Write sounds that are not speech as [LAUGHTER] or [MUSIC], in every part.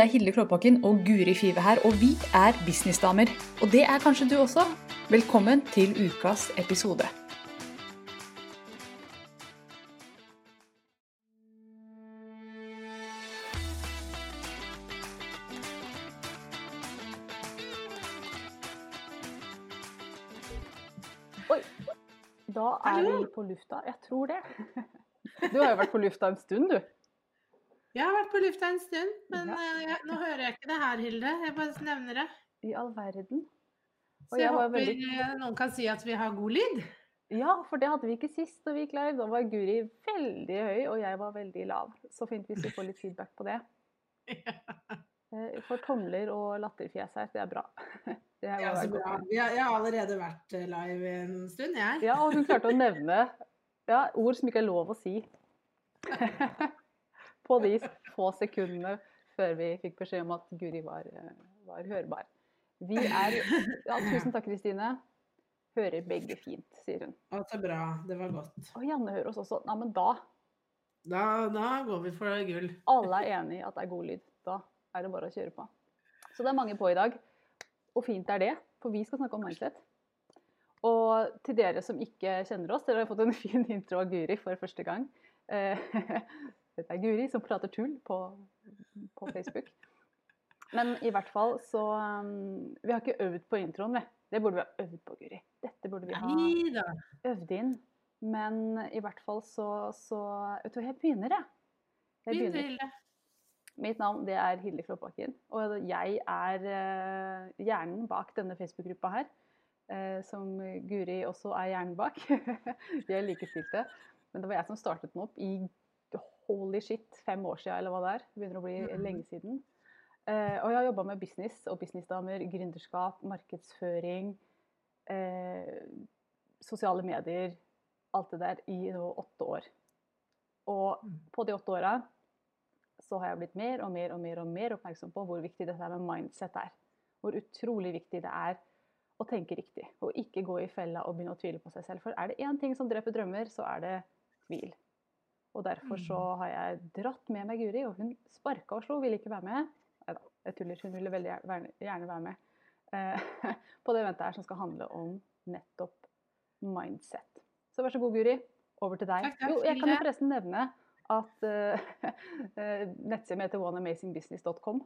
Det er Hilde Klåbakken og Guri Five her, og vi er businessdamer. Og det er kanskje du også. Velkommen til ukas episode. Oi, da er vi på lufta. Jeg tror det. Du har jo vært på lufta en stund, du. Jeg har vært på lufta en stund, men Ja. eh, jeg, nå hører jeg ikke det her, Hilde. Jeg bare nevner det. I all verden. Så jeg, jeg håper veldig- eh, noen kan si at vi har god lyd. Ja, for det hadde vi ikke sist da vi gikk live. Da var Guri veldig høy, og jeg var veldig lav. Så fint hvis vi får litt feedback på det. [LAUGHS] Ja. For tomler og latterfjes her, det er bra. [LAUGHS] Det er Ja, bra. Jeg, har allerede vært eh, live en stund, jeg. Ja, og hun klarte å [LAUGHS] nevne ja, ord som ikke er lov å si. På de få sekundene før vi fikk beskjed om at Guri var, eh, var hørbar. Vi er Ja, tusen takk, Kristine. Hører begge fint, sier hun. Å, så bra. Det var godt. Og Janne hører oss også. Nei, men da Da, da går vi for gull. Alle er enig i at det er god lyd. Da er det bare å kjøre på. Så det er mange på i dag. Og fint er det, for vi skal snakke om mindset. Og til dere som ikke kjenner oss, dere har fått en [LAUGHS] fin intro av Guri for første gang. [LAUGHS] Dette er Guri som prater tull på, på Facebook. Men i hvert fall så um, Vi har ikke øvd på introen, vi. Det burde vi ha øvd på, Guri. Dette burde vi ha øvd inn. Men i hvert fall så, så Vet du hva, jeg begynner, jeg. jeg Begynn, begynner. Mitt navn det er Hilde Klåbakken, og jeg er uh, hjernen bak denne Facebook-gruppa her. Uh, som Guri også er hjernen bak. [LAUGHS] Vi er likestilte. Men det var jeg som startet den opp i holy shit, fem år siden, eller hva det er. Begynner å bli Mhm. lenge siden. Eh, og jeg har jobba med business og businessdamer, gründerskap, markedsføring, eh, sosiale medier, alt det der, i nå åtte år. Og Mm. på de åtte åra så har jeg blitt mer og mer og mer og mer oppmerksom på hvor viktig dette med mindset er. Hvor utrolig viktig det er å tenke riktig, og ikke gå i fella og begynne å tvile på seg selv. For er det én ting som dreper drømmer, så er det tvil. Og derfor så har jeg dratt med meg Guri, og hun sparka og slo, ville ikke være med. Nei da, jeg tuller. Hun ville veldig gjerne- være med eh, [LAUGHS] på det eventet her som skal handle om nettopp mindset. Så vær så god, Guri. Over til deg. Takk, takk, Jo, jeg kan jo forresten nevne at uh, [LAUGHS] nettsiden heter oneamazingbusiness.com.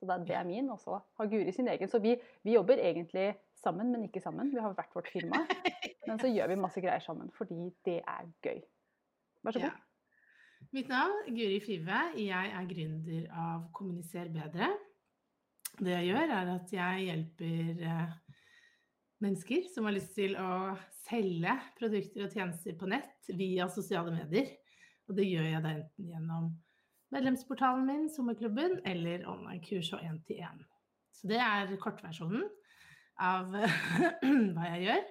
Så det er, det er min, og så har Guri sin egen. Så vi, vi jobber egentlig sammen, men ikke sammen. Vi har hvert vårt firma. [LAUGHS] Men så gjør vi masse greier sammen, fordi det er gøy. Vær så Ja. Mitt navn er Guri Five. Jeg er gründer av Kommuniser bedre. Det jeg gjør, er at jeg hjelper eh, mennesker som har lyst til å selge produkter og tjenester på nett via sosiale medier. Og det gjør jeg da enten gjennom medlemsportalen min, Sommerklubben, eller online-kurs og én-til-én. Så det er kortversjonen av [CLEARS THROAT] hva jeg gjør.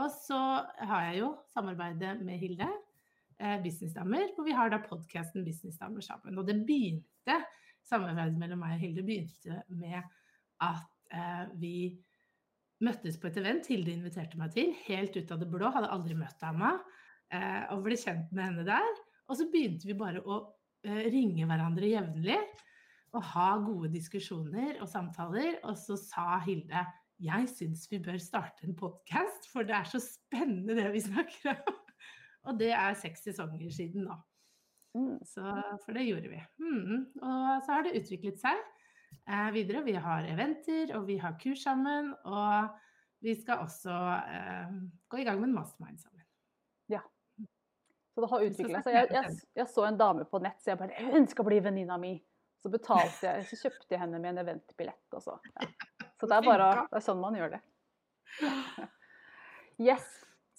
Og så har jeg jo samarbeidet med Hilde, Businessdamer, hvor vi har da podkasten Businessdamer sammen. Og det begynte, samarbeidet mellom meg og Hilde begynte med at eh, vi møttes på et event Hilde inviterte meg til, helt ut av det blå, hadde aldri møtt henne, eh, og ble kjent med henne der. Og så begynte vi bare å eh, ringe hverandre jevnlig og ha gode diskusjoner og samtaler. Og så sa Hilde jeg syns vi bør starte en podkast, for det er så spennende det vi snakker om. Og det er seks sesonger siden nå. Mm. Så, for det gjorde vi. Mm. Og så har det utviklet seg eh, videre. Vi har eventer, og vi har kurs sammen. Og vi skal også eh, gå i gang med en mastermind sammen. Ja. Så det har utviklet utvikla seg. Jeg, jeg, jeg så en dame på nett, så jeg bare Hun skal bli venninna mi! Så betalte jeg, så kjøpte jeg henne med en eventbillett. Og så, ja. så det er bare det er sånn man gjør det. [LAUGHS] Yes.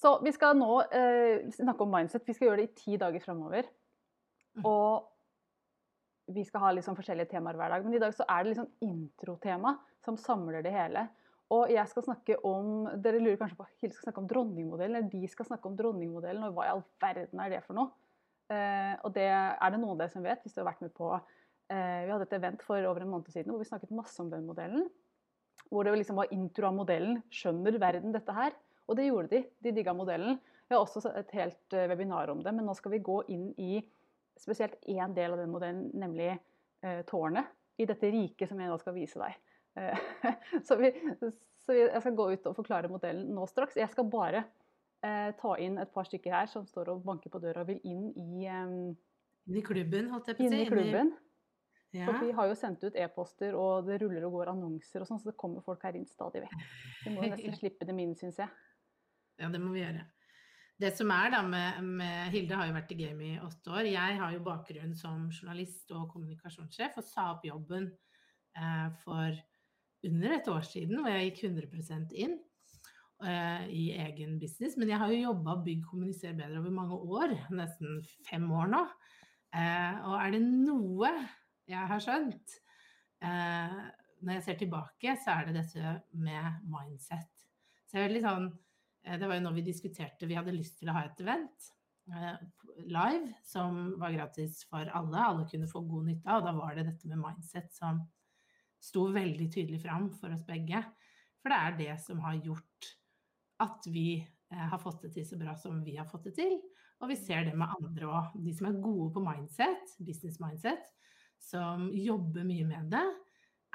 Så vi skal nå eh, snakke om mindset. Vi skal gjøre det i ti dager framover. Mm. Og vi skal ha liksom forskjellige temaer hver dag. Men i dag så er det liksom introtema som samler det hele. Og jeg skal snakke om Dere lurer kanskje på Hilde skal snakke om dronningmodellen, eller de skal snakke om dronningmodellen, og hva i all verden er det for noe? Eh, og det er det noen av dere som vet, hvis du har vært med på eh, Vi hadde et event for over en måned siden hvor vi snakket masse om den modellen. Hvor det liksom var intro av modellen. Skjønner verden dette her? Og det gjorde de. De digga modellen. Vi har også et helt eh, webinar om det, men nå skal vi gå inn i spesielt én del av den modellen, nemlig eh, tårnet i dette riket som jeg nå skal vise deg. Eh, [LAUGHS] så, vi, så, jeg skal gå ut og forklare modellen nå straks. Jeg skal bare eh, ta inn et par stykker her som står og banker på døra og vil inn i, eh, inn i klubben, holdt jeg på å si. Inn i klubben. Ja. For vi har jo sendt ut e-poster, og det ruller og går annonser og sånn, så det kommer folk her inn stadig vekk. Vi må nesten [LAUGHS] slippe dem inn, syns jeg. Ja, det må vi gjøre. Det som er da med, med, Hilde har jo vært i gamet i åtte år. Jeg har jo bakgrunn som journalist og kommunikasjonssjef og sa opp jobben eh, for under et år siden, hvor jeg gikk 100 inn eh, i egen business. Men jeg har jo jobba Bygg kommuniser bedre over mange år, nesten fem år nå. Eh, og er det noe jeg har skjønt eh, når jeg ser tilbake, så er det dette med mindset. Så jeg er litt sånn det var jo når vi diskuterte Vi hadde lyst til å ha et event eh, live som var gratis for alle. Alle kunne få god nytte av. Og da var det dette med mindset som sto veldig tydelig fram for oss begge. For det er det som har gjort at vi eh, har fått det til så bra som vi har fått det til. Og vi ser det med andre òg. De som er gode på mindset, business mindset, som jobber mye med det,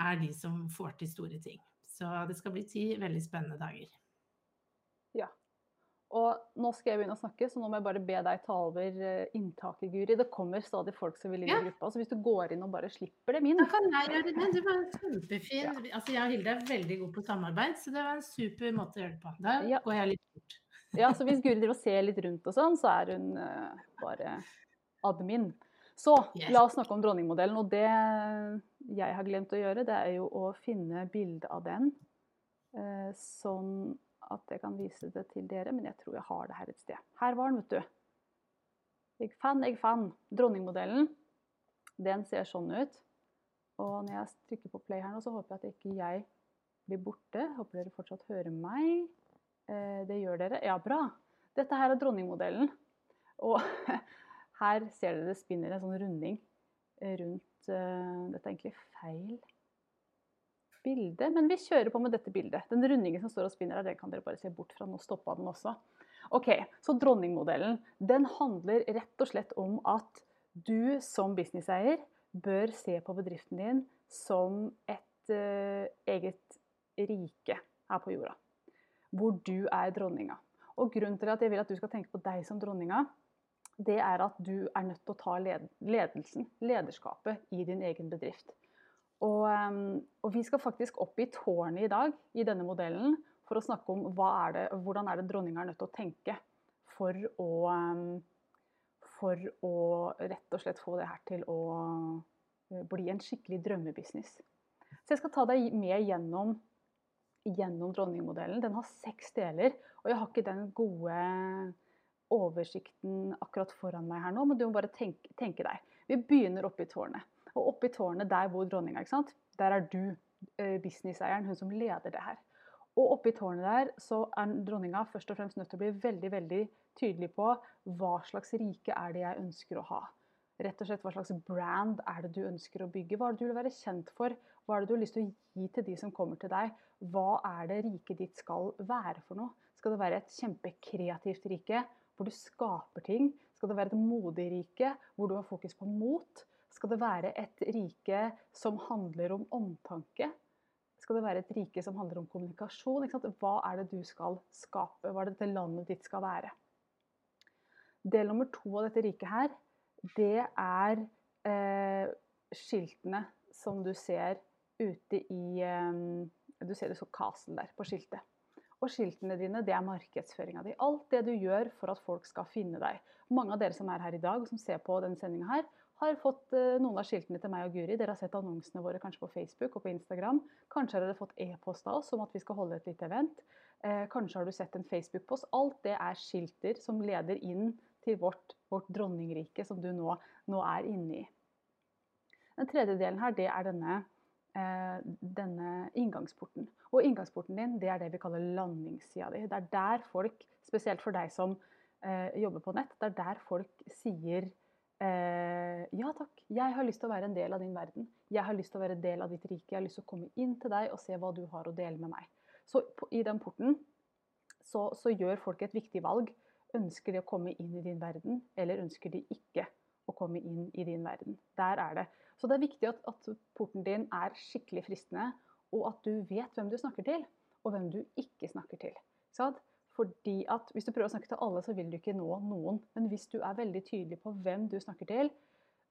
er de som får til store ting. Så det skal bli ti veldig spennende dager. Og nå skal jeg begynne å snakke, så nå må jeg bare be deg ta over eh, inntaket, Guri. Det kommer stadig folk som vil inn i ja. gruppa, så hvis du går inn og bare slipper dem inn Da kan jeg gjøre det. Du var kjempefin. Ja. Altså, jeg og Hilde er veldig gode på samarbeid, så det var en super måte å gjøre det på. Da ja. går jeg litt bort. Ja, så hvis Guri driver og ser litt rundt og sånn, så er hun uh, bare admin. Så yes. la oss snakke om dronningmodellen. Og det jeg har glemt å gjøre, det er jo å finne bilde av den. Uh, sånn at jeg kan vise det til dere, men jeg tror jeg har det her et sted. Her var den, vet du. Jeg fant, jeg fant. Dronningmodellen. Den ser sånn ut. Og når jeg trykker på play her nå, så håper jeg at ikke jeg blir borte. Håper dere fortsatt hører meg. Eh, det gjør dere. Ja, bra. Dette her er dronningmodellen. Og [LAUGHS] her ser dere det spinner en sånn runding rundt eh, Dette er egentlig feil bilde, men vi kjører på med dette bildet. Den rundingen som står og spinner her, den kan dere bare se bort fra. Nå stoppa den også. Ok, Så dronningmodellen den handler rett og slett om at du som businesseier bør se på bedriften din som et uh, eget rike her på jorda. Hvor du er dronninga. Og grunnen til at jeg vil at du skal tenke på deg som dronninga, det er at du er nødt til å ta ledelsen, lederskapet, i din egen bedrift. Og, ehm, og, vi skal faktisk opp i tårnet i dag i denne modellen for å snakke om er det, hvordan er det dronninga er nødt til å tenke for å, ehm, for å rett og slett få det her til å eh, bli en skikkelig drømmebusiness. Så jeg skal ta deg med gjennom, gjennom dronningmodellen. Den har seks deler, og jeg har ikke den gode oversikten akkurat foran meg her nå, men du må bare tenke, tenke deg. Vi begynner oppe i tårnet. Og oppe i tårnet, der bor dronninga. ikke sant? Der er du eh, businesseieren, hun som leder det her. Og oppe i tårnet der så er dronninga først og fremst nødt til å bli veldig veldig tydelig på hva slags rike er det jeg ønsker å ha. Rett og slett Hva slags brand er det du ønsker å bygge? Hva er det du vil være kjent for? Hva er det du har lyst til å gi til de som kommer til deg? Hva er det riket ditt skal være for noe? Skal det være et kjempekreativt rike hvor du skaper ting? Skal det være et modig rike hvor du har fokus på mot? Skal det være et rike som handler om omtanke? Skal det være et rike som handler om kommunikasjon? Hva er det du skal skape? Hva er det dette landet ditt skal være? Del nummer to av dette riket her, det er eh, skiltene som du ser ute i eh, Du ser det så castle der på skiltet. Og skiltene dine, det er markedsføringa di. Alt det du gjør for at folk skal finne deg. Mange av dere som er her i dag, som ser på denne sendinga her, har fått eh, noen av skiltene til meg og Guri. Dere har sett annonsene våre kanskje på Facebook og på Instagram. Kanskje har dere fått e-post av oss om at vi skal holde et lite event. Eh, kanskje har du sett en Facebook-post. Alt det er skilter som leder inn til vårt, vårt dronningrike som du nå, nå, er inne i. Den tredje delen her, det er denne, denne inngangsporten. Og inngangsporten din, det er det vi kaller landingssida di. Det er der folk, spesielt for deg som eh, jobber på nett, det er der folk sier Eh, ja takk, jeg har lyst til å være en del av din verden. Jeg har lyst til å være en del av ditt rike. Jeg har lyst til å komme inn til deg og se hva du har å dele med meg. Så på, i den porten så, så, gjør folk et viktig valg. Ønsker de å komme inn i din verden, eller ønsker de ikke å komme inn i din verden. Der er det. Så det er viktig at, at porten din er skikkelig fristende, og at du vet hvem du snakker til, og hvem du ikke snakker til. Sad? Fordi at Hvis du prøver å snakke til alle, så vil du ikke nå noen. Men hvis du er veldig tydelig på hvem du snakker til,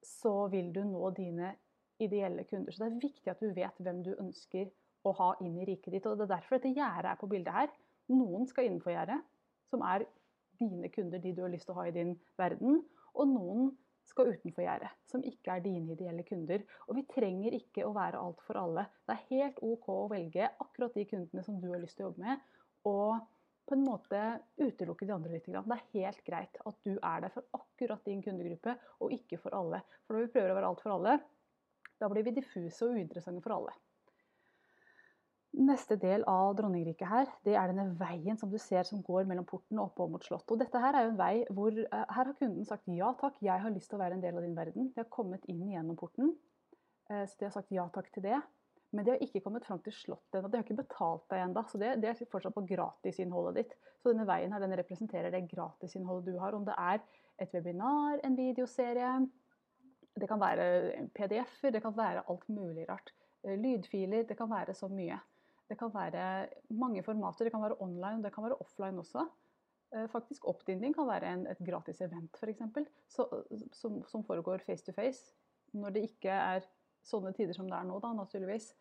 så vil du nå dine ideelle kunder. Så det er viktig at du vet hvem du ønsker å ha inn i riket ditt. Og det er derfor dette gjerdet er på bildet her. Noen skal innenfor gjerdet, som er dine kunder, de du har lyst til å ha i din verden. Og noen skal utenfor gjerdet, som ikke er dine ideelle kunder. Og vi trenger ikke å være alt for alle. Det er helt OK å velge akkurat de kundene som du har lyst til å jobbe med, og på en måte utelukke de andre litt. Det er helt greit at du er der for akkurat din kundegruppe, og ikke for alle. For når vi prøver å være alt for alle, da blir vi diffuse og uinteressante for alle. Neste del av Dronningriket her, det er denne veien som du ser som går mellom porten og oppover mot slottet. Og dette her er jo en vei hvor uh, her har kunden sagt ja takk, jeg har lyst til å være en del av din verden. De har kommet inn gjennom porten, uh, så de har sagt ja takk til det. Men de har ikke kommet fram til slottet ennå. De har ikke betalt deg ennå. Så det, det, er fortsatt på gratisinnholdet ditt. Så denne veien her, den representerer det gratisinnholdet du har. Om det er et webinar, en videoserie, det kan være PDF-er, det kan være alt mulig rart. Uh, lydfiler, det kan være så mye. Det kan være mange formater. Det kan være online, det kan være offline også. Eh, faktisk Oppdinding kan være en, et gratis event, f.eks. Som, som foregår face to face. Når det ikke er sånne tider som det er nå, da, naturligvis.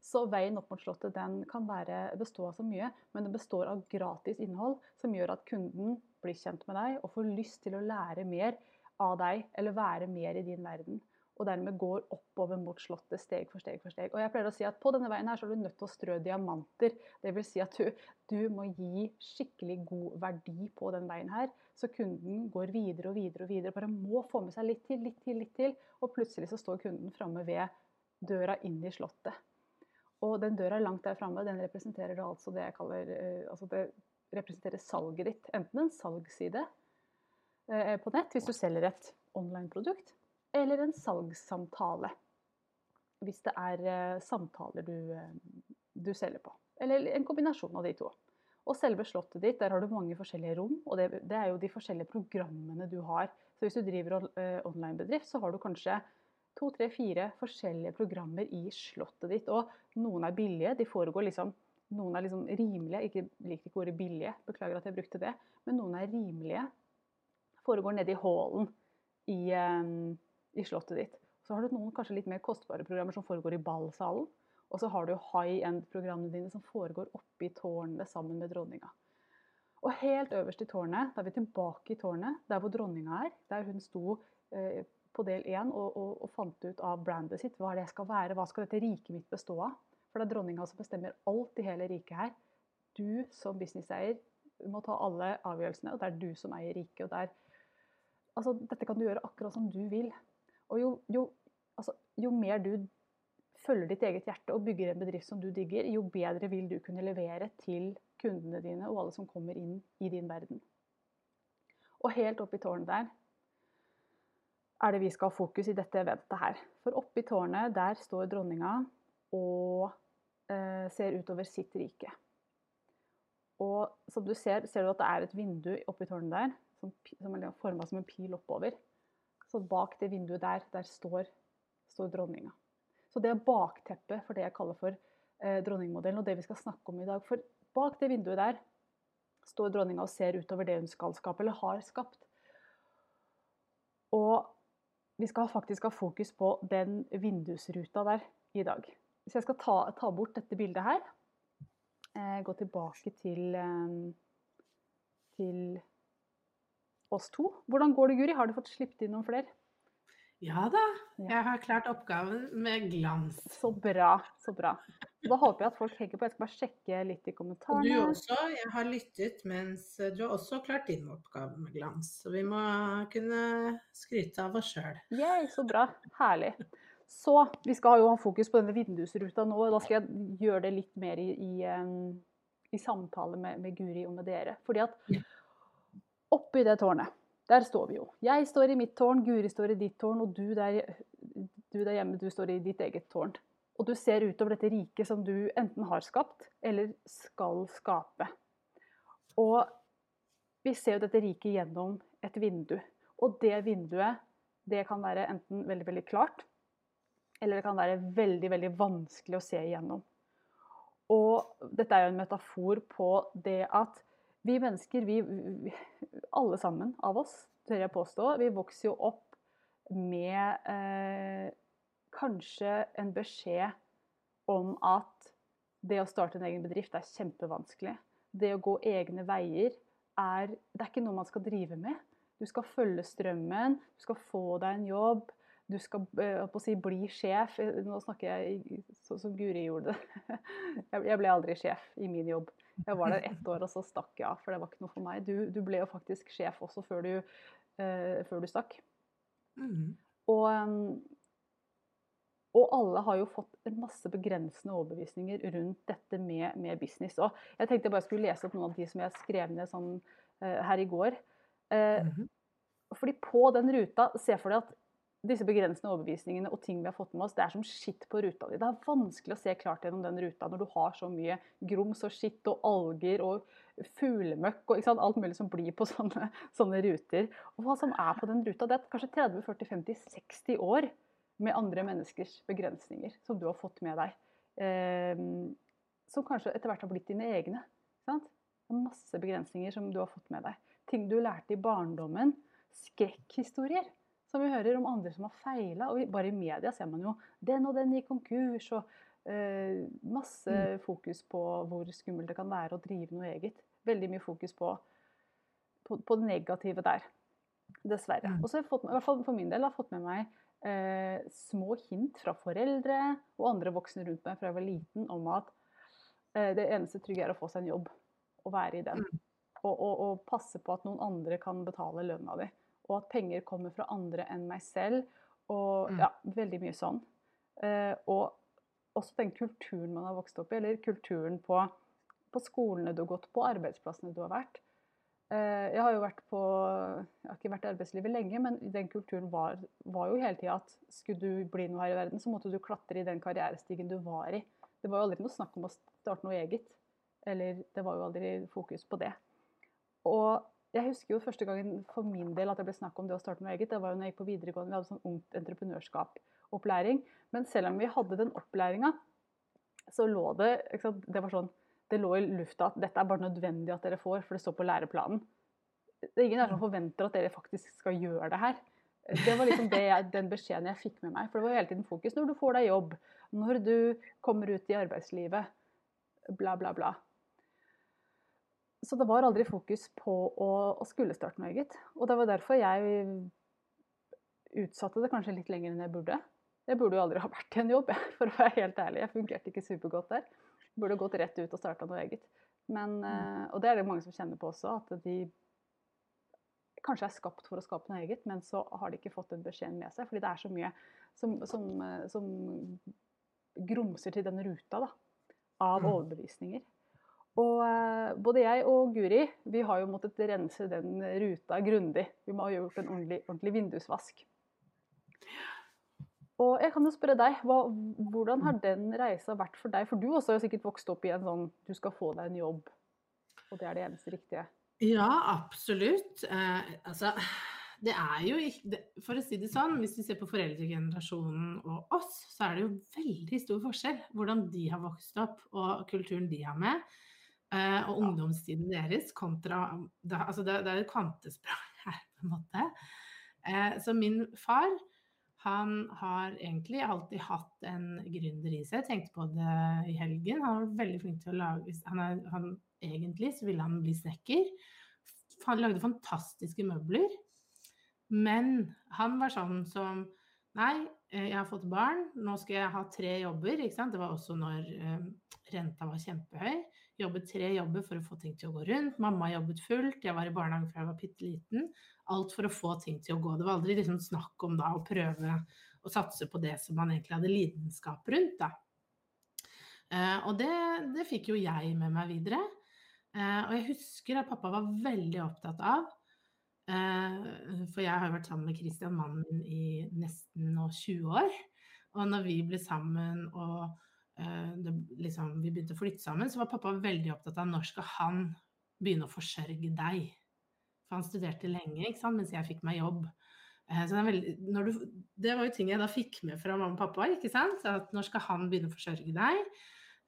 Så veien opp mot Slottet den kan være, bestå av så mye, men den består av gratis innhold som gjør at kunden blir kjent med deg og får lyst til å lære mer av deg eller være mer i din verden og dermed går oppover mot slottet steg for steg for steg. Og jeg pleier å si at På denne veien her så er du nødt til å strø diamanter. Dvs. Si at du, du, må gi skikkelig god verdi på den veien her, så kunden går videre og videre. og videre, Bare må få med seg litt til, litt til, litt til. Og plutselig så står kunden framme ved døra inn i slottet. Og den døra langt der framme, den representerer altså det jeg kaller eh, altså det representerer salget ditt. Enten en salgsside eh, på nett, hvis du selger et online-produkt, eller en salgssamtale. Hvis det er eh, samtaler du, eh, du, selger på. Eller en kombinasjon av de to. Og selve slottet ditt, der har du mange forskjellige rom. Og det, det er jo de forskjellige programmene du har. Så hvis du driver uh, online-bedrift, så har du kanskje to, tre, fire forskjellige programmer i slottet ditt. Og noen er billige. De foregår liksom Noen er liksom rimelige. Ikke liker ikke ordet billige, beklager at jeg brukte det. Men noen er rimelige. Foregår nede i hallen i i slottet ditt. Så har du noen kanskje litt mer kostbare programmer som foregår i ballsalen. Og så har du high end-programmene dine som foregår oppe i tårnene sammen med dronninga. Og helt øverst i tårnet, da er vi tilbake i tårnet, der hvor dronninga er. Der hun sto eh, på del én og, og, og, fant ut av brandet sitt. Hva det skal være, hva skal dette riket mitt bestå av? For det er dronninga som bestemmer alt i hele riket her. Du som businesseier må ta alle avgjørelsene, og det er du som eier riket. og der, altså, Dette kan du gjøre akkurat som du vil. Og jo, jo, altså, jo, mer du følger ditt eget hjerte og bygger en bedrift som du digger, jo bedre vil du kunne levere til kundene dine og alle som kommer inn i din verden. Og helt oppe i tårnet der er det vi skal ha fokus i dette eventet her. For oppe i tårnet, der står dronninga og eh, ser utover sitt rike. Og som du ser, ser du at det er et vindu oppi tårnet der, som, som er forma som en pil oppover. Så bak det vinduet der, der står, står dronninga. Så det er bakteppet for det jeg kaller for eh, dronningmodellen, og det vi skal snakke om i dag. For bak det vinduet der står dronninga og ser utover det hun skal skape, eller har skapt. Og vi skal faktisk ha fokus på den vindusruta der i dag. Hvis jeg skal ta, ta bort dette bildet her, eh, gå tilbake til, eh, til oss to. Hvordan går det, Guri? Har du fått sluppet inn noen flere? Ja da, jeg har klart oppgaven med glans. Så bra. så bra. Da håper jeg at folk henger på. Jeg skal bare sjekke litt i kommentarene. Du også. Jeg har lyttet mens du har også klart din oppgave med glans. Så vi må kunne skryte av oss sjøl. Så bra. Herlig. Så vi skal jo ha fokus på denne vindusruta nå. Da skal jeg gjøre det litt mer i, i, i samtale med, med, Guri og med dere. Fordi at Oppi det tårnet, der står vi jo. Jeg står i mitt tårn, Guri står i ditt tårn, og du der, du der hjemme, du står i ditt eget tårn. Og du ser utover dette riket som du enten har skapt, eller skal skape. Og vi ser jo dette riket gjennom et vindu. Og det vinduet, det kan være enten veldig, veldig klart, eller det kan være veldig, veldig vanskelig å se igjennom. Og dette er jo en metafor på det at vi mennesker, vi, alle sammen av oss, tør jeg påstå, vi vokser jo opp med eh, kanskje en beskjed om at det å starte en egen bedrift er kjempevanskelig. Det å gå egne veier er Det er ikke noe man skal drive med. Du skal følge strømmen, du skal få deg en jobb, du skal uh, si, bli sjef. Nå snakker jeg sånn som Guri gjorde det. [LAUGHS] Jeg ble aldri sjef i min jobb. Jeg var der ett år, og så stakk jeg av, for det var ikke noe for meg. Du, du ble jo faktisk sjef også før du, uh, før du stakk. Mm. Og, um, og, alle har jo fått en masse begrensende overbevisninger rundt dette med, med, business. Og jeg tenkte jeg bare skulle lese opp noen av de som jeg skrev ned sånn, uh, her i går. Mm -hmm. Fordi på den ruta, se for deg at disse begrensende overbevisningene og ting vi har fått med oss, det er som skitt på ruta di. Det er vanskelig å se klart gjennom den ruta når du har så mye grums og skitt og alger og fuglemøkk og alt mulig som blir på [LAUGHS] sånne, sånne, ruter. Og hva som er på den ruta, det er kanskje 30-40-50-60 år med andre menneskers begrensninger som du har fått med deg. Eh, som kanskje etter hvert har blitt dine egne. Sant? Masse begrensninger som du har fått med deg ting du lærte i barndommen. Skrekkhistorier som vi hører om andre som har feila. Og bare i media ser man jo den og den gikk konkurs. og eh, Masse mm. fokus på hvor skummelt det kan være å drive noe eget. Veldig mye fokus på, på, på det negative der. Dessverre. Mm. Og så har jeg fått, i hvert fall for min del har fått med meg eh, små hint fra foreldre og andre voksne rundt meg fra jeg var liten om at eh, det eneste trygge er å få seg en jobb og være i den. Mm og, og, og, passe på at noen andre kan betale lønna di. Og at penger kommer fra andre enn meg selv. Og mm. ja, veldig mye sånn. Eh, og også den kulturen man har vokst opp i, eller kulturen på, på skolene du har gått på, arbeidsplassene du har vært. Eh, jeg har jo vært på Jeg har ikke vært i arbeidslivet lenge, men den kulturen var, var jo hele tida at skulle du bli noe her i verden, så måtte du klatre i den karrierestigen du var i. Det var jo aldri noe snakk om å starte noe eget. Eller det var jo aldri fokus på det. Og jeg husker jo første gangen for min del at det ble snakk om det å starte noe eget. Det var jo når jeg gikk på videregående, vi hadde sånn ungt entreprenørskap-opplæring. Men selv om vi hadde den opplæringa, så lå det Det var sånn, det lå i lufta at dette er bare nødvendig at dere får, for det står på læreplanen. Det er ingen der som forventer at dere faktisk skal gjøre det her. Det var liksom det jeg, den beskjeden jeg fikk med meg. For det var jo hele tiden fokus når du får deg jobb, når du kommer ut i arbeidslivet, bla, bla, bla så det var aldri fokus på å, å, skulle starte noe eget. Og det var derfor jeg utsatte det kanskje litt lenger enn jeg burde. Jeg burde jo aldri ha vært i en jobb, for å være helt ærlig. Jeg fungerte ikke supergodt der. Jeg burde gått rett ut og starta noe eget. Men, mm. Eh, og det er det mange som kjenner på også, at de kanskje er skapt for å skape noe eget, men så har de ikke fått den beskjeden med seg. Fordi det er så mye som, som, eh, som grumser til den ruta da, av mm. overbevisninger. Og eh, både jeg og Guri vi har jo måttet rense den ruta grundig. Vi må ha gjort en ordentlig, ordentlig vindusvask. Og jeg kan jo spørre deg, hva, Hvordan har den reisa vært for deg? For du også har jo sikkert vokst opp i en sånn du skal få deg en jobb, og det er det eneste riktige. Ja, absolutt. Eh, altså, det er jo ikke For å si det sånn, hvis vi ser på foreldregenerasjonen og oss, så er det jo veldig stor forskjell hvordan de har vokst opp og kulturen de har med. Uh, og ungdomstiden deres kontra det, altså det, det er et kvantesprang [LAUGHS] her, på en måte. Uh, så min far, han har egentlig alltid hatt en gründer i seg. Jeg tenkte på det i helgen. Han var veldig flink til å lage han er, han, Egentlig så ville han bli snekker. Han lagde fantastiske møbler. Men han var sånn som Nei, eh, jeg har fått barn, nå skal jeg ha tre jobber. Det var også når um, renta var kjempehøy jobbet tre jobber for å få ting til å gå rundt. Mamma jobbet fullt, jeg var i barnehagen fra jeg var bitte liten. Alt for å få ting til å gå. Det var aldri liksom snakk om da å prøve å satse på det som man egentlig hadde lidenskap rundt. da. Eh, og det, det, fikk jo jeg med meg videre. Eh, og jeg husker at pappa var veldig opptatt av eh, For jeg har vært sammen med Christian, mannen min, i nesten nå 20 år. Og når vi ble sammen og det, liksom, vi begynte å flytte sammen, så var pappa veldig opptatt av når skal han begynne å forsørge deg. For han studerte lenge ikke sant, mens jeg fikk meg jobb. Eh, så det, veldig, du, det, var jo ting jeg da fikk med fra mamma og pappa. ikke sant? At når skal han begynne å forsørge deg?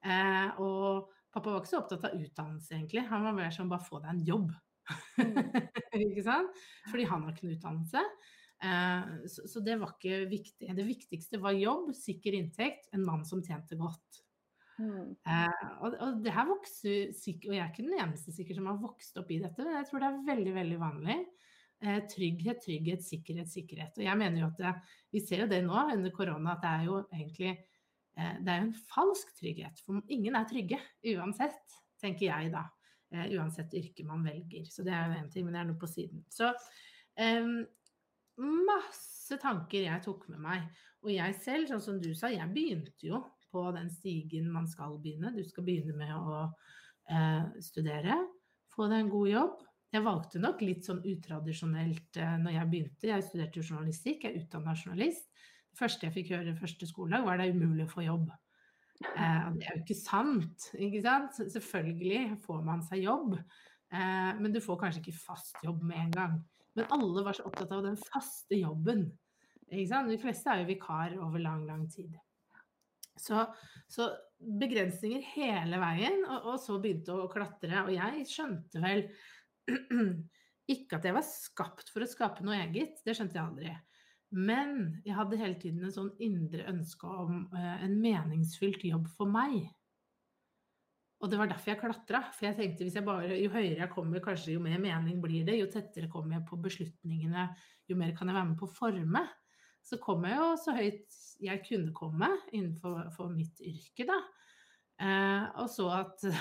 Eh, og pappa var ikke så opptatt av utdannelse, egentlig. Han var mer sånn bare få deg en jobb. Mm. [LAUGHS] ikke sant? Fordi han har ikke noe utdannelse. Eh, så, så, det var ikke viktig. Det viktigste var jobb, sikker inntekt, en mann som tjente godt. Mm. Eh, og, og, det her vokser og jeg er ikke den eneste sikkert som har vokst opp i dette, men jeg tror det er veldig, veldig vanlig. Eh, trygghet, trygghet, sikkerhet, sikkerhet. Og jeg mener jo at det, vi ser jo det nå under korona, at det er jo egentlig det er jo en falsk trygghet. For ingen er trygge uansett, tenker jeg da. Uansett yrke man velger. Så det er jo én ting, men det er noe på siden. Så um, masse tanker jeg tok med meg. Og jeg selv, sånn som du sa, jeg begynte jo på den stigen man skal begynne. Du skal begynne med å eh, studere, få deg en god jobb. Jeg valgte nok litt sånn utradisjonelt eh, når jeg begynte. Jeg studerte journalistikk, jeg er utdanna journalist. Det første jeg fikk høre første skoledag, var det umulig å få jobb. Eh, det er jo ikke sant, ikke sant? Selvfølgelig får man seg jobb, eh, men du får kanskje ikke fast jobb med en gang. Men alle var så opptatt av den faste jobben. De fleste er jo vikar over lang, lang tid. Så, så begrensninger hele veien, og, og, så begynte å klatre. Og jeg skjønte vel [CLEARS THROAT] ikke at jeg var skapt for å skape noe eget, det skjønte jeg aldri. Men jeg hadde hele tiden en sånn indre ønske om uh, en meningsfylt jobb for meg. Og det var derfor jeg klatra. For jeg tenkte hvis jeg bare, jo høyere jeg kommer, kanskje jo mer mening blir det. Jo tettere kommer jeg på beslutningene, jo mer kan jeg være med på å forme så kom jeg jo så høyt jeg kunne komme innenfor mitt yrke, da. Eh, og så at det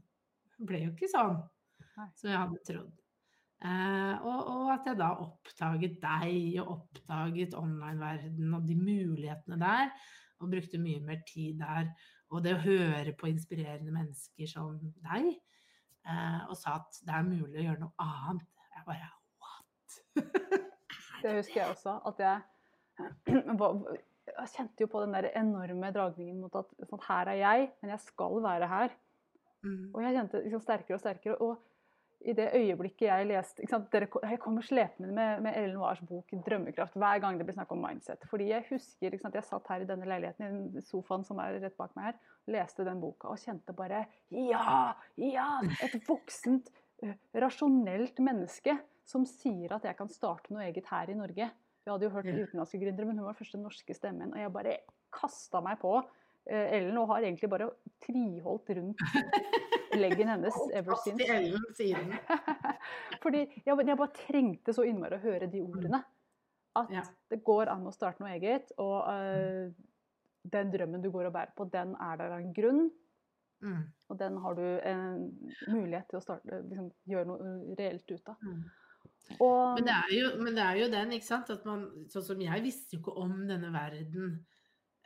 [LAUGHS] ble jo ikke sånn som jeg hadde trodd. Eh, og, og, at jeg da oppdaget deg og oppdaget online-verdenen og de mulighetene der. Og brukte mye mer tid der. Og det å høre på inspirerende mennesker som deg. Eh, og sa at det er mulig å gjøre noe annet. Jeg bare what? [LAUGHS] det husker jeg også. At jeg [CLEARS THROAT] jeg kjente jo på den der enorme dragningen mot at sånn, her er jeg, men jeg skal være her. Mm. Og jeg kjente liksom, sterkere og sterkere. Og i det øyeblikket jeg leste dere, Jeg kommer slepende med, med Ellen Wars bok 'Drømmekraft' hver gang det blir snakk om mindset. Fordi jeg husker Jeg satt her i denne leiligheten, i sofaen som er rett bak meg her, leste den boka og kjente bare Ja! Ja! Et voksent, rasjonelt menneske som sier at jeg kan starte noe eget her i Norge. Vi hadde jo hørt utenlandske gründere, men hun var den første norske stemmen. Og jeg bare kasta meg på eh, Ellen og har egentlig bare tviholdt rundt [LAUGHS] leggen hennes ever since. [LAUGHS] Fordi jeg, jeg, bare trengte så innmari å høre de ordene. At ja. det går an å starte noe eget. Og uh, den drømmen du går og bærer på, den er der av en grunn. Mm. Og den har du en mulighet til å starte, liksom, gjøre noe reelt ut av. Mm. Og, men, det jo, men, det er jo, den, ikke sant, at man Sånn som jeg visste jo ikke om denne verden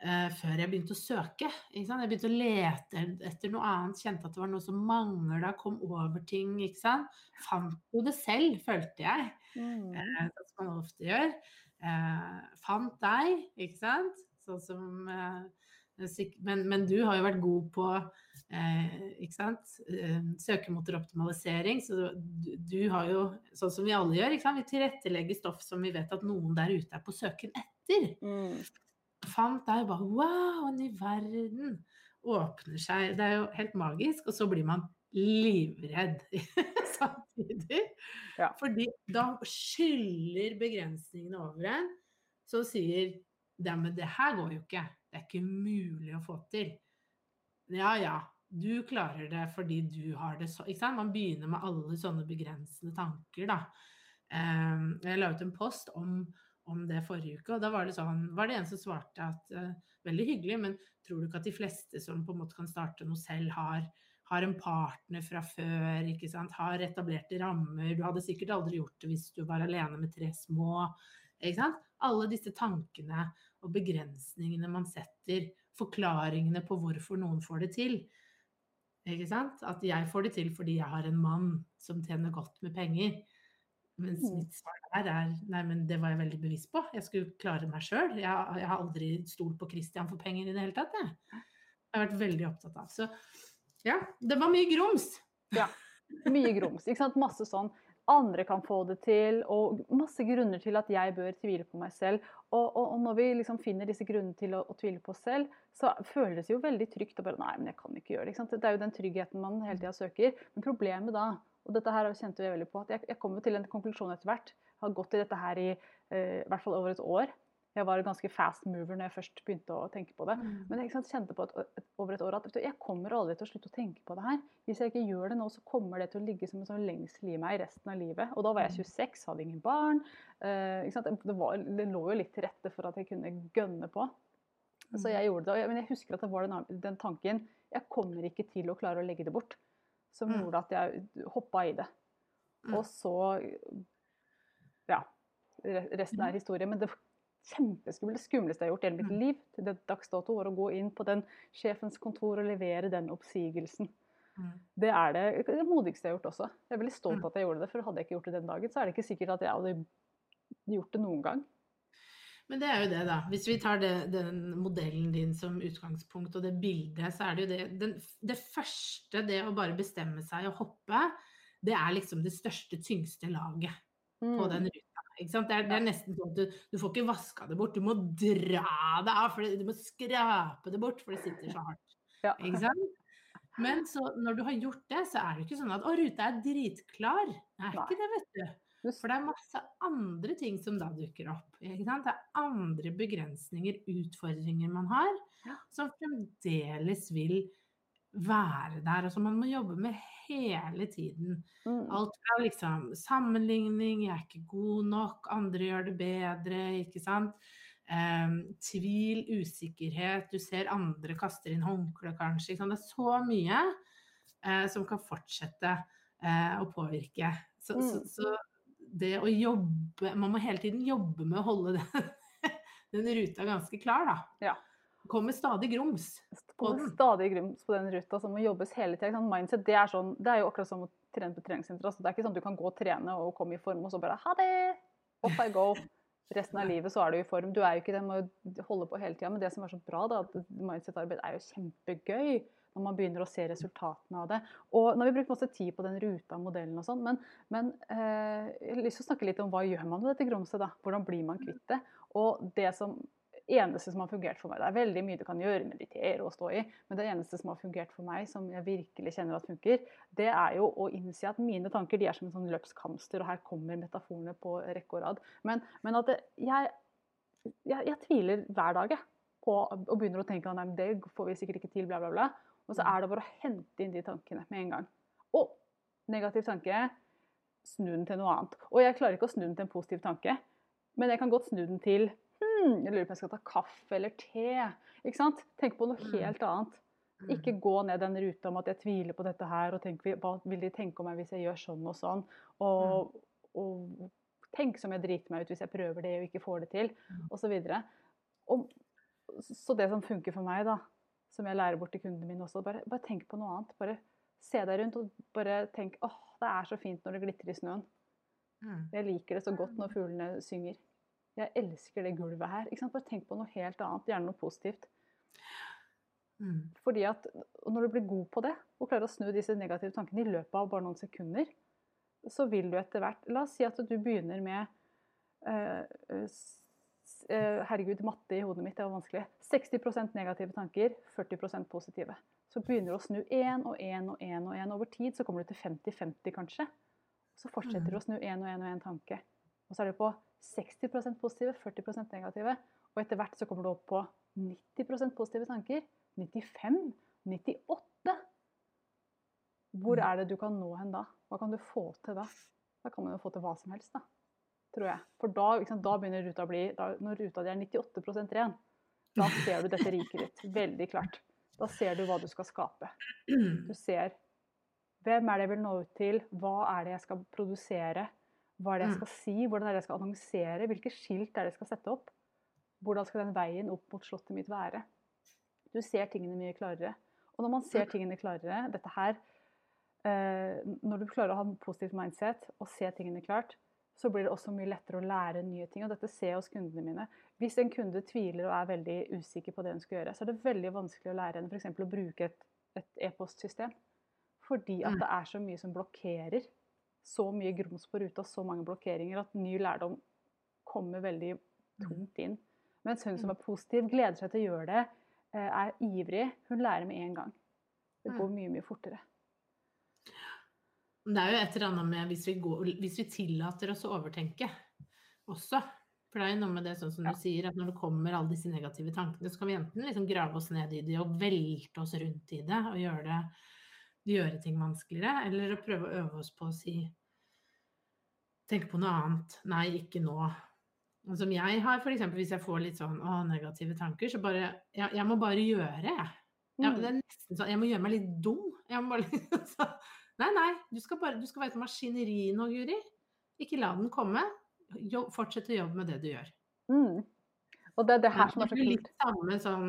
eh, før jeg begynte å søke. Ikke sant? Jeg begynte å lete etter noe annet, kjente at det var noe som mangla, kom over ting. ikke sant? Fant jo det selv, følte jeg. Mm. Sånn som man ofte gjør. Uh, fant deg, ikke sant. Sånn som men, men, du har jo vært god på eh, ikke? Eh, søkemotoroptimalisering. Så du, du, har jo, sånn som vi alle gjør, ikke sant? vi tilrettelegger stoff som vi vet at noen der ute er på søken etter. Mm. Fant deg bare Wow, en ny verden åpner seg. Det er jo helt magisk. Og så blir man livredd [LAUGHS] samtidig. Ja. Fordi da skyller begrensningene over en som sier men det her går jo ikke. Det er ikke mulig å få til. Ja ja, du klarer det fordi du har det så Ikke sant? Man begynner med alle sånne begrensende tanker, da. Ehm, jeg la ut en post om, om det forrige uke, og da var det sånn Var det en som svarte at uh, Veldig hyggelig, men tror du ikke at de fleste som på en måte kan starte noe selv, har, har en partner fra før, ikke sant? har etablerte rammer. Du hadde sikkert aldri gjort det hvis du var alene med tre små. Ikke sant? Alle disse tankene og begrensningene man setter, forklaringene på hvorfor noen får det til. Ikke sant? At jeg får det til fordi jeg har en mann som tjener godt med penger. Mens mm. mitt svar der er nei, men det var jeg veldig bevisst på. Jeg skulle klare meg sjøl. Jeg, jeg, har aldri stolt på Christian for penger i det hele tatt. Jeg. jeg har vært veldig opptatt av. Så ja, det var mye grums. Ja, mye grums. Ikke sant? Masse sånn andre kan få det til, og masse grunner til at jeg bør tvile på meg selv. Og, og, og når vi liksom finner disse grunnene til å, å, tvile på oss selv, så føles det jo veldig trygt å bare Nei, men jeg kan ikke gjøre det. Det er jo den tryggheten man hele tida søker. Men problemet da, og dette her kjente vi veldig på, at jeg, jeg kommer til en konklusjon etter hvert. Jeg har gått i dette her i eh, hvert fall over et år. Jeg var ganske fast mover når jeg først begynte å tenke på det. Mm. Men jeg kjente på et, et, over et år at jeg kommer aldri til å slutte å tenke på det her. Hvis jeg ikke gjør det nå, så kommer det til å ligge som en sånn lengsel i meg resten av livet. Og da var jeg 26, mm. hadde ingen barn. Uh, det, var, det, lå jo litt til rette for at jeg kunne gønne på. Så jeg mm. gjorde det. Men jeg husker at det var den, den tanken Jeg kommer ikke til å klare å legge det bort. Som gjorde at jeg hoppa i det. Og så Ja. Resten er historie. Men det kjempeskumle, skumleste jeg har gjort i hele mitt mm. liv til det dags dato, var å gå inn på den sjefens kontor og levere den oppsigelsen. Mm. Det er det, det, modigste jeg har gjort også. Jeg er veldig stolt av mm. at jeg gjorde det, for hadde jeg ikke gjort det den dagen, så er det ikke sikkert at jeg hadde gjort det noen gang. Men det er jo det, da. Hvis vi tar det, den modellen din som utgangspunkt og det bildet, så er det jo det den, Det første, det å bare bestemme seg og hoppe, det er liksom det største, tyngste laget mm. på den ruta. Det er, det, er, nesten sånn at du, du, får ikke vaska det bort, du må dra det av. For du må skrape det bort, for det sitter så hardt. Ja. Ikke sant? Men så når du har gjort det, så er det ikke sånn at 'å, ruta er dritklar'. Det er ikke det, vet du. For det er masse andre ting som da dukker opp. Ikke sant? Det er andre begrensninger, utfordringer man har, som fremdeles vil være der, og som man må jobbe med hele tiden. Mm. Alt fra liksom sammenligning, jeg er ikke god nok, andre gjør det bedre, ikke sant. Um, tvil, usikkerhet, du ser andre kaster inn håndkle, kanskje. Det er så mye uh, som kan fortsette uh, å påvirke. Så, mm. så, så, det å jobbe Man må hele tiden jobbe med å holde den, [LAUGHS] den ruta ganske klar, da. Ja kommer stadig grums på den. Stadig grums på den ruta som må jobbes hele tida. Mindset det er, sånn, det er jo akkurat som å trene på treningssenter. Altså, det er ikke sånn at du kan gå og trene og komme i form, og så bare ha det! Off I go. Resten av livet så er du i form. Du er jo ikke det med å holde på hele tida. Men det som er så bra, da, at mindset-arbeid er jo kjempegøy når man begynner å se resultatene av det. Og nå har vi brukt masse tid på den ruta-modellen og sånn, men, men eh, jeg har lyst til å snakke litt om hva gjør man med dette grumset, da? Hvordan blir man kvitt det? Og det som eneste som har fungert for meg. Det er veldig mye du kan gjøre, meditere og stå i, men det eneste som har fungert for meg, som jeg virkelig kjenner at funker, det er jo å innse at mine tanker de er som en sånn løpskamster, og her kommer metaforene på rekke og rad. Men, men at jeg, jeg, jeg, tviler hver dag jeg, på, og begynner å tenke at det får vi sikkert ikke til, bla, bla, bla. Og så er det bare å hente inn de tankene med en gang. Å, negativ tanke, snu den til noe annet. Og jeg klarer ikke å snu den til en positiv tanke, men jeg kan godt snu den til hm, jeg lurer på om jeg skal ta kaffe eller te. Ikke sant? Tenk på noe mm. helt annet. Mm. Ikke gå ned den ruta om at jeg tviler på dette her, og tenk, hva vil de tenke om meg hvis jeg gjør sånn og sånn? Og, mm. og tenk som jeg driter meg ut hvis jeg prøver det og ikke får det til, osv. Så, så det som funker for meg, da, som jeg lærer bort til kundene mine også, bare, bare tenk på noe annet. Bare se deg rundt og bare tenk åh, det er så fint når det glitrer i snøen. Jeg liker det så godt når fuglene synger. Jeg elsker det gulvet her. Bare tenk på noe helt annet, gjerne noe positivt. Mm. Fordi at Når du blir god på det, og klarer å snu disse negative tankene i løpet av bare noen sekunder, så vil du etter hvert La oss si at du begynner med uh, uh, Herregud, matte i hodet mitt, det var vanskelig. 60% negative tanker, 40% positive. Så begynner du å snu én og én og én og én. Over tid så kommer du til 50-50, kanskje. Så fortsetter du mm. å snu én og én og én tanke. Og så er du på 60% positive, 40% negative. Og etter hvert så kommer du opp på 90% positive tanker. 95, 98. Hvor er det du kan nå hen da? Hva kan du få til da? Da kan man jo få til hva som helst, da. Tror jeg. For da, sant, da begynner ruta å bli da, Når ruta di er 98% ren, da ser du dette riket ditt veldig klart. Da ser du hva du skal skape. Du ser hvem er det jeg vil nå ut til, hva er det jeg skal produsere, hva er det jeg skal si, hvordan er det jeg skal annonsere, hvilke skilt er det jeg skal sette opp. Hvordan skal den veien opp mot slottet mitt være? Du ser tingene mye klarere. Og når man ser tingene klarere, dette her eh, Når du klarer å ha en positivt mindset og se tingene klart, så blir det også mye lettere å lære nye ting. Og dette ser jeg hos kundene mine. Hvis en kunde tviler og er veldig usikker på det hun skal gjøre, så er det veldig vanskelig å lære henne f.eks. å bruke et e-postsystem. Fordi at mm. det er så mye som blokkerer så mye grums på ruta, så mange blokkeringer, at ny lærdom kommer veldig tungt inn. Mens hun som er positiv, gleder seg til å gjøre det, eh, er ivrig, hun lærer med en gang. Det går mye, mye fortere. Det er jo et eller annet med hvis vi, går, hvis vi tillater oss å overtenke også. For det er jo noe med det sånn som du sier, at når det kommer alle disse negative tankene, så kan vi enten liksom grave oss ned i det og velte oss rundt i det og gjøre, det, gjøre ting vanskeligere, eller å prøve å øve oss på å si Tenke på noe annet. Nei, ikke nå. Og Som jeg har, f.eks. hvis jeg får litt sånn å, negative tanker, så bare Jeg, jeg må bare gjøre, jeg. Ja, Mm. det er nesten sånn, Jeg må gjøre meg litt dum. Jeg må bare [LAUGHS] liksom så, Nei, nei, du skal, bare, du skal være et maskineri nå, Guri. Ikke la den komme. Jobb, fortsett å jobbe med det du gjør. Mm. Og det er det her som er så kult. litt samme sånn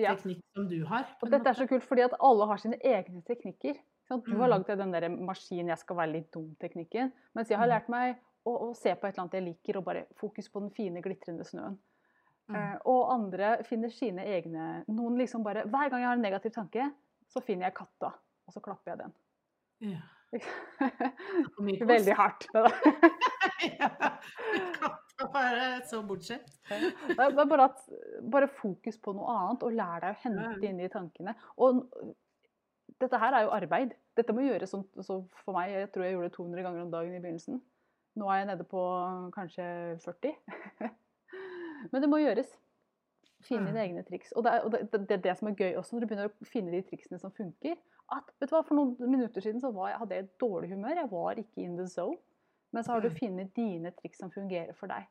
Ja. teknikk som du har. Og dette er så kult fordi at alle har sine egne teknikker. Du har Mm. lagd den der maskin 'jeg skal være litt dum'-teknikken. Mens jeg har Mm. lært meg å, å se på et eller annet jeg liker, og bare fokus på den fine, glitrende snøen. Mm. Eh, og andre finner sine egne Noen liksom bare Hver gang jeg har en negativ tanke, så finner jeg katta, og så klapper jeg den. Ja. [LAUGHS] Veldig hardt. [LAUGHS] ja. Katta bare så bortskjemt. Bare, bare, at, bare fokus på noe annet, og lær deg å hente inn de tankene. Og dette her er jo arbeid. Dette må gjøres sånn så for meg. Jeg tror jeg gjorde det 200 ganger om dagen i begynnelsen. Nå er jeg nede på kanskje 40. [LAUGHS] Men det må gjøres. Finne dine egne triks. Og det er, og det, det, det som er gøy også, når du begynner å finne de triksene som funker. At, vet du hva, For noen minutter siden så var jeg, hadde jeg et dårlig humør. Jeg var ikke in the zone. Men så har du Mm. funnet dine triks som fungerer for deg.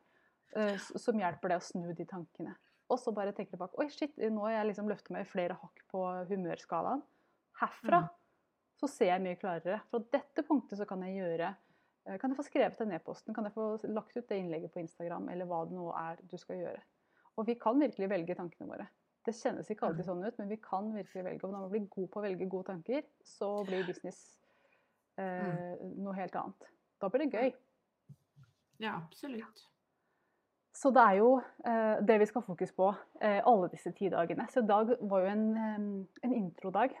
uh, som hjelper deg å snu de tankene. Og så bare tenker du bak Oi, shit, nå har jeg liksom løftet meg flere hakk på humørskalaen. Herfra Mm. så ser jeg mye klarere. Fra dette punktet så kan jeg gjøre eh, Kan jeg få skrevet den e-posten? Kan jeg få lagt ut det innlegget på Instagram? Eller hva det nå er du skal gjøre. Og vi kan virkelig velge tankene våre. Det kjennes ikke alltid sånn ut, men vi kan virkelig velge. Og når man blir god på å velge gode tanker, så blir business eh, noe helt annet. Da blir det gøy. Ja, absolutt. Så det er jo eh, det vi skal fokusere fokus på eh, alle disse ti dagene. Så i dag var jo en, eh, en introdag.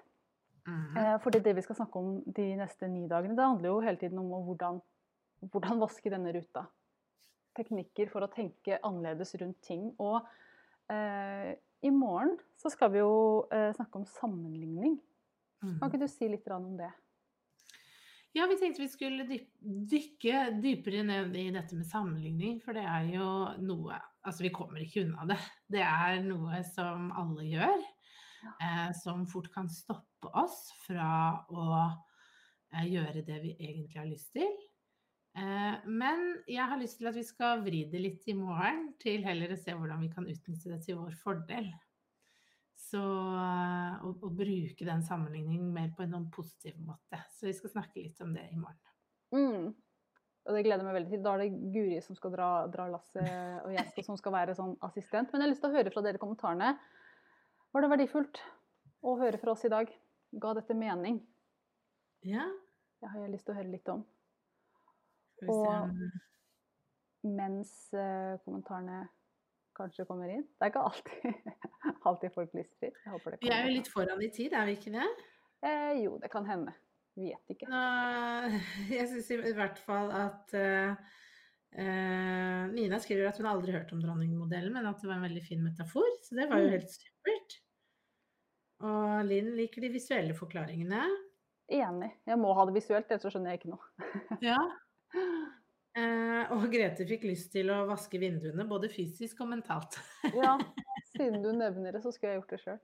Mhm. Eh, fordi det vi skal snakke om de neste ni dagene, det handler jo hele tiden om hvordan, hvordan vaske denne ruta. Teknikker for å tenke annerledes rundt ting. Og eh, i morgen så skal vi jo eh, snakke om sammenligning. Kan Mhm. ikke du si litt om det? Ja, vi tenkte vi skulle dykke dypere ned i dette med sammenligning, for det er jo noe Altså, vi kommer ikke unna det. Det er noe som alle gjør, eh, som fort kan stoppe oss fra å eh, gjøre det vi egentlig har lyst til. Eh, men jeg har lyst til at vi skal vri det litt i morgen, til heller å se hvordan vi kan utnytte det til vår fordel. Så å, å bruke den sammenligningen mer på en sånn positiv måte. Så vi skal snakke litt om det i morgen. Mm. Og det gleder jeg meg veldig til. Da er det Guri som skal dra, dra lasset, og jeg skal, som skal være sånn assistent. Men jeg har lyst til å høre fra dere kommentarene. Var det verdifullt å høre fra oss i dag? Ga dette mening? Ja, Det har jeg lyst til å høre litt om. Og- Mens eh, kommentarene kanskje kommer inn. Det er ikke alltid, [LAUGHS] alltid folk lystrer. Vi er jo litt foran i tid, er vi ikke det? Eh, jo, det kan hende. Vet ikke. Nå, [LAUGHS] jeg syns i hvert fall at uh, uh, Nina skriver at hun aldri har hørt om dronningmodellen, men at det var en veldig fin metafor. Så det var jo Mm. helt supert. Og Linn liker de visuelle forklaringene. Enig. Jeg må ha det visuelt, ellers så skjønner jeg ikke noe. [LAUGHS] Ja. Eh, og Grete fikk lyst til å vaske vinduene, både fysisk og mentalt. [LAUGHS] Ja, siden du nevner det, så skulle jeg gjort det sjøl.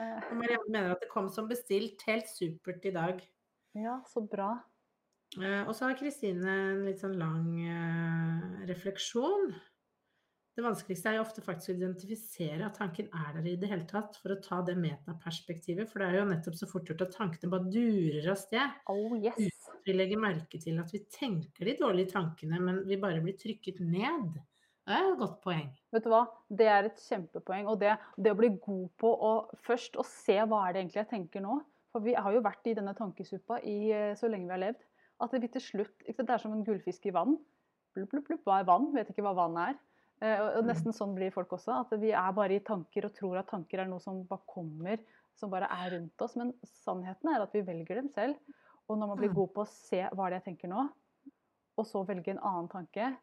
Eh, Marianne mener at det kom som bestilt. Helt supert i dag. ja, så bra. Eh, og så har Kristine en litt sånn lang eh, refleksjon. Det vanskeligste er jo ofte faktisk å identifisere at tanken er der i det hele tatt, for å ta det metaperspektivet. For det er jo nettopp så fort gjort at tankene bare durer av sted. Oh yes. Vi legger merke til at vi tenker de dårlige tankene, men vi bare blir trykket ned. Det er et godt poeng. Vet du hva? Det er et kjempepoeng. Og det, det å bli god på å først å se hva er det egentlig jeg tenker nå. For vi har jo vært i denne tankesuppa i eh, så lenge vi har levd. At vi til slutt Det er som en gullfisk i vann. Blubb, blubb, blubb, Hva er vann? Vet ikke hva vann er. Eh, og- og nesten sånn blir folk også. At vi er bare i tanker og tror at tanker er noe som bare kommer, som bare er rundt oss. Men sannheten er at vi velger dem selv. Og når man blir Mm. god på å se hva det er jeg tenker nå, og så velge en annen tanke,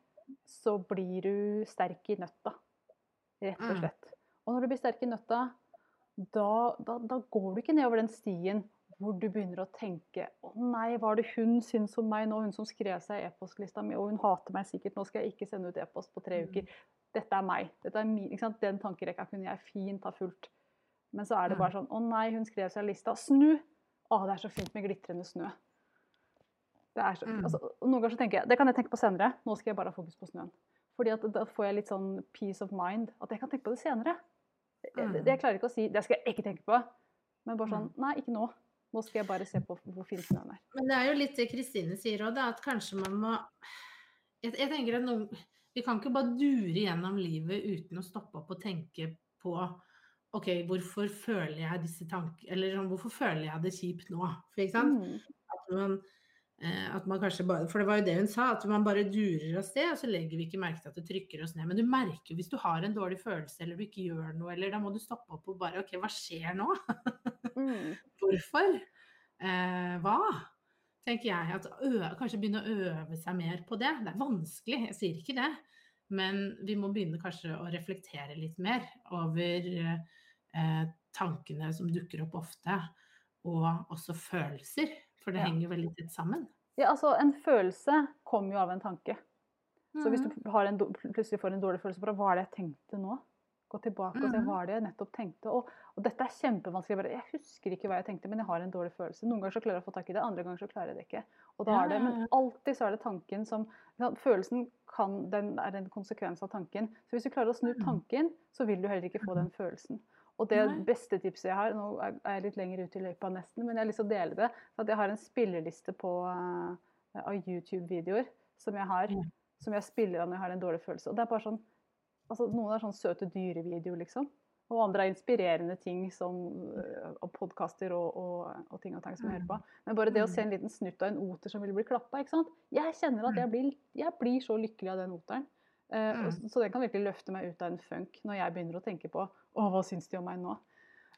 så blir du sterk i nøtta. Rett og Mm. slett. Og når du blir sterk i nøtta, da, da, da går du ikke nedover den stien hvor du begynner å tenke Å nei, hva er det hun syns om meg nå? Hun som skrev seg i e-postlista mi, og hun hater meg sikkert. Nå skal jeg ikke sende ut e-post på tre Mm. uker. Dette er meg. Dette er min? Den tankerekka kunne jeg fint ha fulgt. Men så er det Mm. bare sånn Å nei, hun skrev seg i lista. Snu! Å, det er så fint med glitrende snø. Det så, Mm. altså, noen ganger så tenker jeg Det kan jeg tenke på senere. Nå skal jeg bare ha fokus på snøen. Fordi at da får jeg litt sånn peace of mind. At jeg kan tenke på det senere. Jeg, det, det, jeg klarer ikke å si Det skal jeg ikke tenke på. Men bare sånn Nei, ikke nå. Nå skal jeg bare se på hvor fin snøen er. Men det er jo litt det Kristine sier òg, at kanskje man må jeg, jeg tenker at noen, Vi kan ikke bare dure gjennom livet uten å stoppe opp og tenke på OK, hvorfor føler jeg disse tankene Eller sånn, hvorfor føler jeg det kjipt nå? For, ikke sant? Mm. At man, at man kanskje bare For det var jo det hun sa, at man bare durer av sted, og så legger vi ikke merke til at det trykker oss ned. Men du merker jo hvis du har en dårlig følelse, eller du ikke gjør noe, eller da må du stoppe opp og bare OK, hva skjer nå? Mm. [LAUGHS] Hvorfor? Eh, hva? Tenker jeg. At ø kanskje begynne å øve seg mer på det. Det er vanskelig, jeg sier ikke det. Men vi må begynne kanskje å reflektere litt mer over eh, tankene som dukker opp ofte. Og også følelser, for det Ja. henger veldig tett sammen. Ja, altså, en følelse kommer jo av en tanke. Så hvis Mhm. du har en, plutselig får en dårlig følelse bare Hva er det jeg tenkte nå? Gå tilbake og se Mhm. hva er det jeg nettopp tenkte. Og, og dette er kjempevanskelig. Jeg husker ikke hva jeg tenkte, men jeg har en dårlig følelse. Noen ganger så klarer jeg å få tak i det, andre ganger så klarer jeg det ikke. Og da er det, men alltid så er det tanken som Følelsen kan, den er en konsekvens av tanken. Så hvis du klarer å snu Mhm. tanken, så vil du heller ikke få den følelsen. Og det Nei. beste tipset jeg har, nå er jeg litt lenger ute i løypa nesten, men jeg har lyst til å dele det, at jeg har en spilleliste på, uh, av YouTube-videoer som jeg har, Ja. som jeg spiller av når jeg har en dårlig følelse. Og det er bare sånn, altså Noen er sånn søte dyrevideoer, liksom. Og andre er inspirerende ting som eh, og podkaster og, og, og ting og tang som jeg hører på. Men bare det å se en liten snutt av en oter som vil bli klappa, ikke sant. Jeg kjenner at jeg blir, jeg blir så lykkelig av den oteren. Eh, Mm. så den kan virkelig løfte meg ut av en funk når jeg begynner å tenke på å, hva syns de om meg nå?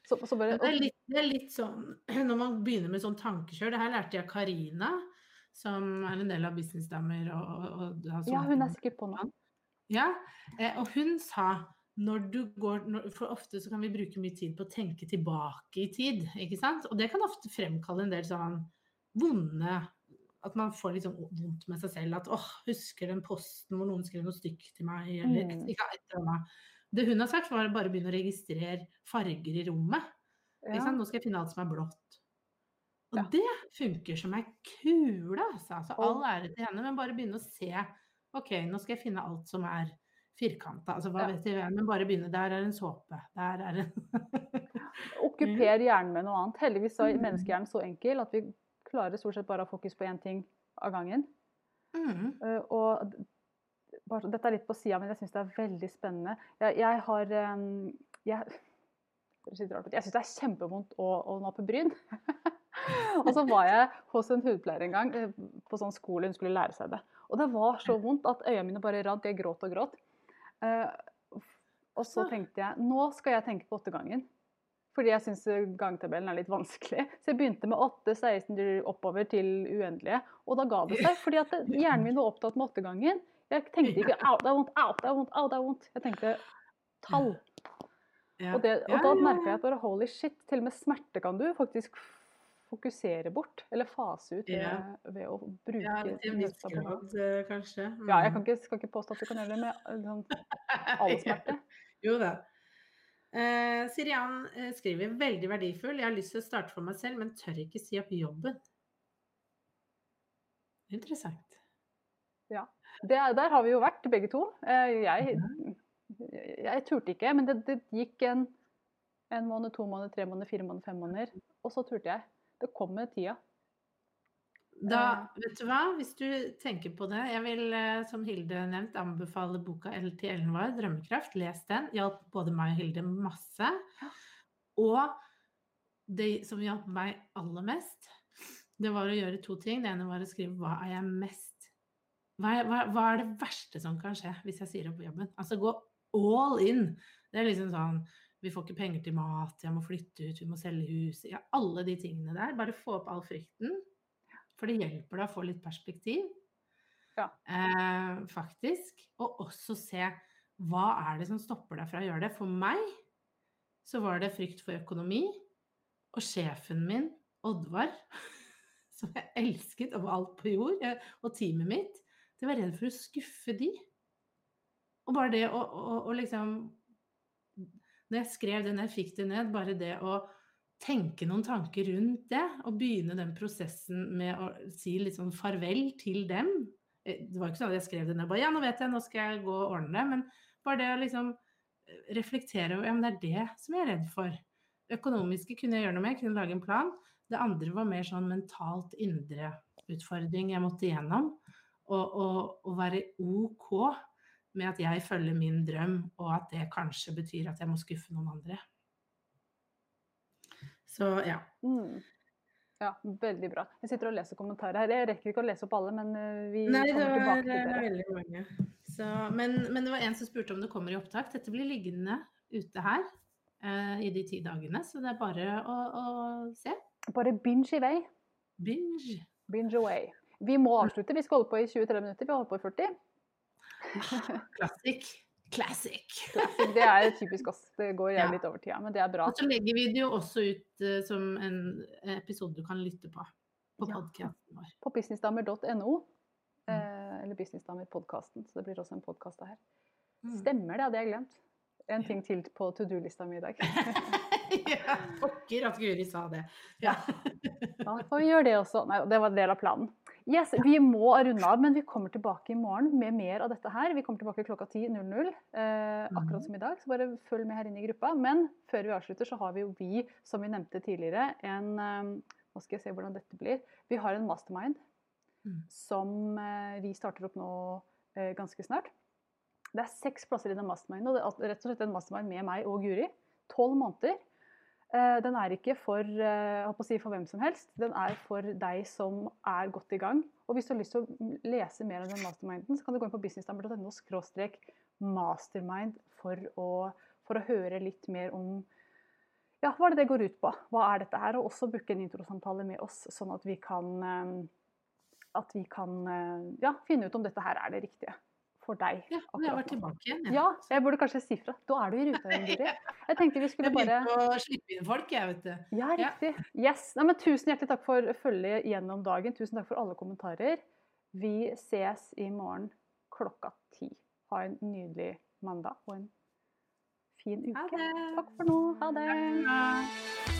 Så, så bare, Det er, litt, det er litt sånn [CLEARS THROAT] når man begynner med sånn tankekjør. Det her lærte jeg Karina, som er en del av Businessdamer. Og, og, og ja, hun er sikkert på nå. Ja, eh, og hun sa når du går, når, For ofte så kan vi bruke mye tid på å tenke tilbake i tid. ikke sant? Og det kan ofte fremkalle en del sånn vonde At man får litt sånn vondt med seg selv. At åh, husker den posten hvor noen skrev noe stygt til meg? Eller Mm. ikke, et eller annet. Det hun har sagt, var å bare begynne å registrere farger i rommet. Ja. Nå skal jeg finne alt som er blått. Og Ja. det funker som ei kule, altså. altså. All ære til henne, men bare begynne å se OK, nå skal jeg finne alt som er firkanta. Altså, hva Ja. vet jeg, men bare begynne. Der er en såpe. Der er en Okkuper hjernen med noe annet. Heldigvis er [LAUGHS] Mm. menneskehjernen så enkel at vi klarer stort sett bare å ha fokus på én ting av gangen. mm. Uh, og bare, dette er litt på sida, men jeg syns det er veldig spennende. Jeg, jeg har um, jeg, [LAUGHS] jeg syns det er kjempevondt å, å nappe bryn. [LAUGHS] og så var jeg hos en hudpleier en gang eh, på sånn skole, hun skulle lære seg det. Og det var så vondt at øynene mine bare rant. Jeg gråt og gråt. Uh, og så Så- tenkte jeg nå skal jeg tenke på åttegangen. Fordi jeg syns gangtabellen er litt vanskelig. Så jeg begynte med 8, 16 oppover til uendelige. Og da ga det seg, fordi at [LAUGHS] hjernen min var opptatt med åttegangen. Jeg tenkte ikke au, det er vondt, au, det er vondt, au, det er vondt. Jeg tenkte tall. Ja. Og, det, og da merka jeg at bare holy shit, til og med smerte kan du faktisk fokusere bort. Eller fase ut ved, Ja. ved å bruke Ja, til en viss grad, kanskje. kanskje. Ja, jeg Mm. kan ikke, skal ikke påstå at du kan gjøre det med eh, sånn, all smerte. [LAUGHS] Jo da. Eh, Sirian uh, skriver veldig verdifull. Jeg har lyst til å starte for meg selv, men tør ikke si opp jobben. Interessant. Det, er- der har vi jo vært, begge to. Uh, Jeg, jeg, jeg turte ikke, men det, det gikk en, en måned, to måneder, tre måneder, fire måneder, fem måneder. Og så turte jeg. Det kom med tida. Da, vet du hva, hvis du tenker på det Jeg vil, eh, som Hilde nevnt, anbefale boka til Ellen Wahr, 'Drømmekraft'. Les den. Hjalp både meg og Hilde masse. Og det som hjalp meg aller mest, det var å gjøre to ting. Det ene var å skrive 'Hva er jeg mest hva er, hva, hva er det verste som kan skje hvis jeg sier opp jobben? Altså gå all in. Det er liksom sånn Vi får ikke penger til mat, jeg må flytte ut, vi må selge hus ja, Alle de tingene der. Bare få opp all frykten. For det hjelper deg å få litt perspektiv, Ja. eh, faktisk. Og også se hva er det som stopper deg fra å gjøre det. For meg så var det frykt for økonomi. Og sjefen min, Oddvar, [LAUGHS] som jeg elsket over alt på jord, og teamet mitt, det var redd for å skuffe de. Og bare det å, å, å liksom Når jeg skrev det, når jeg fikk det ned, bare det å tenke noen tanker rundt det, og begynne den prosessen med å si litt sånn farvel til dem. Eh, Det var ikke sånn at jeg skrev det ned bare ja, nå vet jeg, nå skal jeg gå og ordne det. Men bare det å liksom eh, reflektere over ja, men det er det som jeg er redd for. Det økonomiske kunne jeg gjøre noe med, jeg kunne lage en plan. Det andre var mer sånn mentalt indre utfordring jeg måtte igjennom. Og, og, og være OK med at jeg følger min drøm, og at det kanskje betyr at jeg må skuffe noen andre. Så ja. Mm. Ja, veldig bra. Jeg sitter og leser kommentarer her. Jeg rekker ikke å lese opp alle, men eh, vi Nei, kommer tilbake til det. Nei, det er veldig mange. Så, men, men det var en som spurte om det kommer i opptak. Dette blir liggende ute her uh, i de ti dagene, så det er bare å, å se. Bare binge i vei. Binge. Binge away. Vi må avslutte. Vi skal holde på i 23 minutter. Vi har holdt på i 40. Classic. Classic. Classic. Det er typisk oss. Det går Ja. litt over tida, men det er bra. Og så legger vi det jo også ut uh, som en episode du kan lytte på på Ja. podcasten vår. På businessdamer.no. Mm. Eh, eller Businessdamer-podkasten. Så det blir også en podkast her. Mm. Stemmer det, hadde jeg glemt. En ting til på to do-lista mi i dag. [LAUGHS] [LAUGHS] ja, pokker at Guri sa det. Ja. [LAUGHS] Da får vi gjøre det også. Nei, det var en del av planen. Yes, Vi må runde av, men vi kommer tilbake i morgen med mer av dette her. Vi kommer tilbake klokka 10.00, eh, akkurat som i dag. Så bare følg med her inne i gruppa. Men før vi avslutter, så har vi jo vi, som vi nevnte tidligere, en eh, Nå skal jeg se hvordan dette blir. Vi har en mastermind Mm. som eh, vi starter opp nå eh, ganske snart. Det er seks plasser i den masterminden, og det er rett og slett en mastermind med meg og Guri. Tolv måneder. Eh, Den er ikke for, eh, si for hvem som helst. Den er for deg som er godt i gang. Og hvis du har lyst til å lese mer om den masterminden, så kan du gå inn på businessdamer.no skråstrek mastermind for å, for å høre litt mer om ja, hva er det det går ut på. Hva er dette her? Og også booke en introsamtale med oss, sånn at vi kan, eh, at vi kan ja, finne ut om dette her er det riktige for deg. Ja, og jeg var tilbake igjen. Ja. Ja, jeg burde kanskje si fra. Da er du i ruta [LAUGHS] igjen, Guri. Jeg tenkte vi skulle bare Jeg begynte å slippe inn folk, jeg, vet du. Ja, Ja. riktig. Yes. Nei, men tusen hjertelig takk for følget gjennom dagen. Tusen takk for alle kommentarer. Vi ses i morgen klokka ti. Ha en nydelig mandag og en fin Ha uke. det. Takk for nå. Ha det.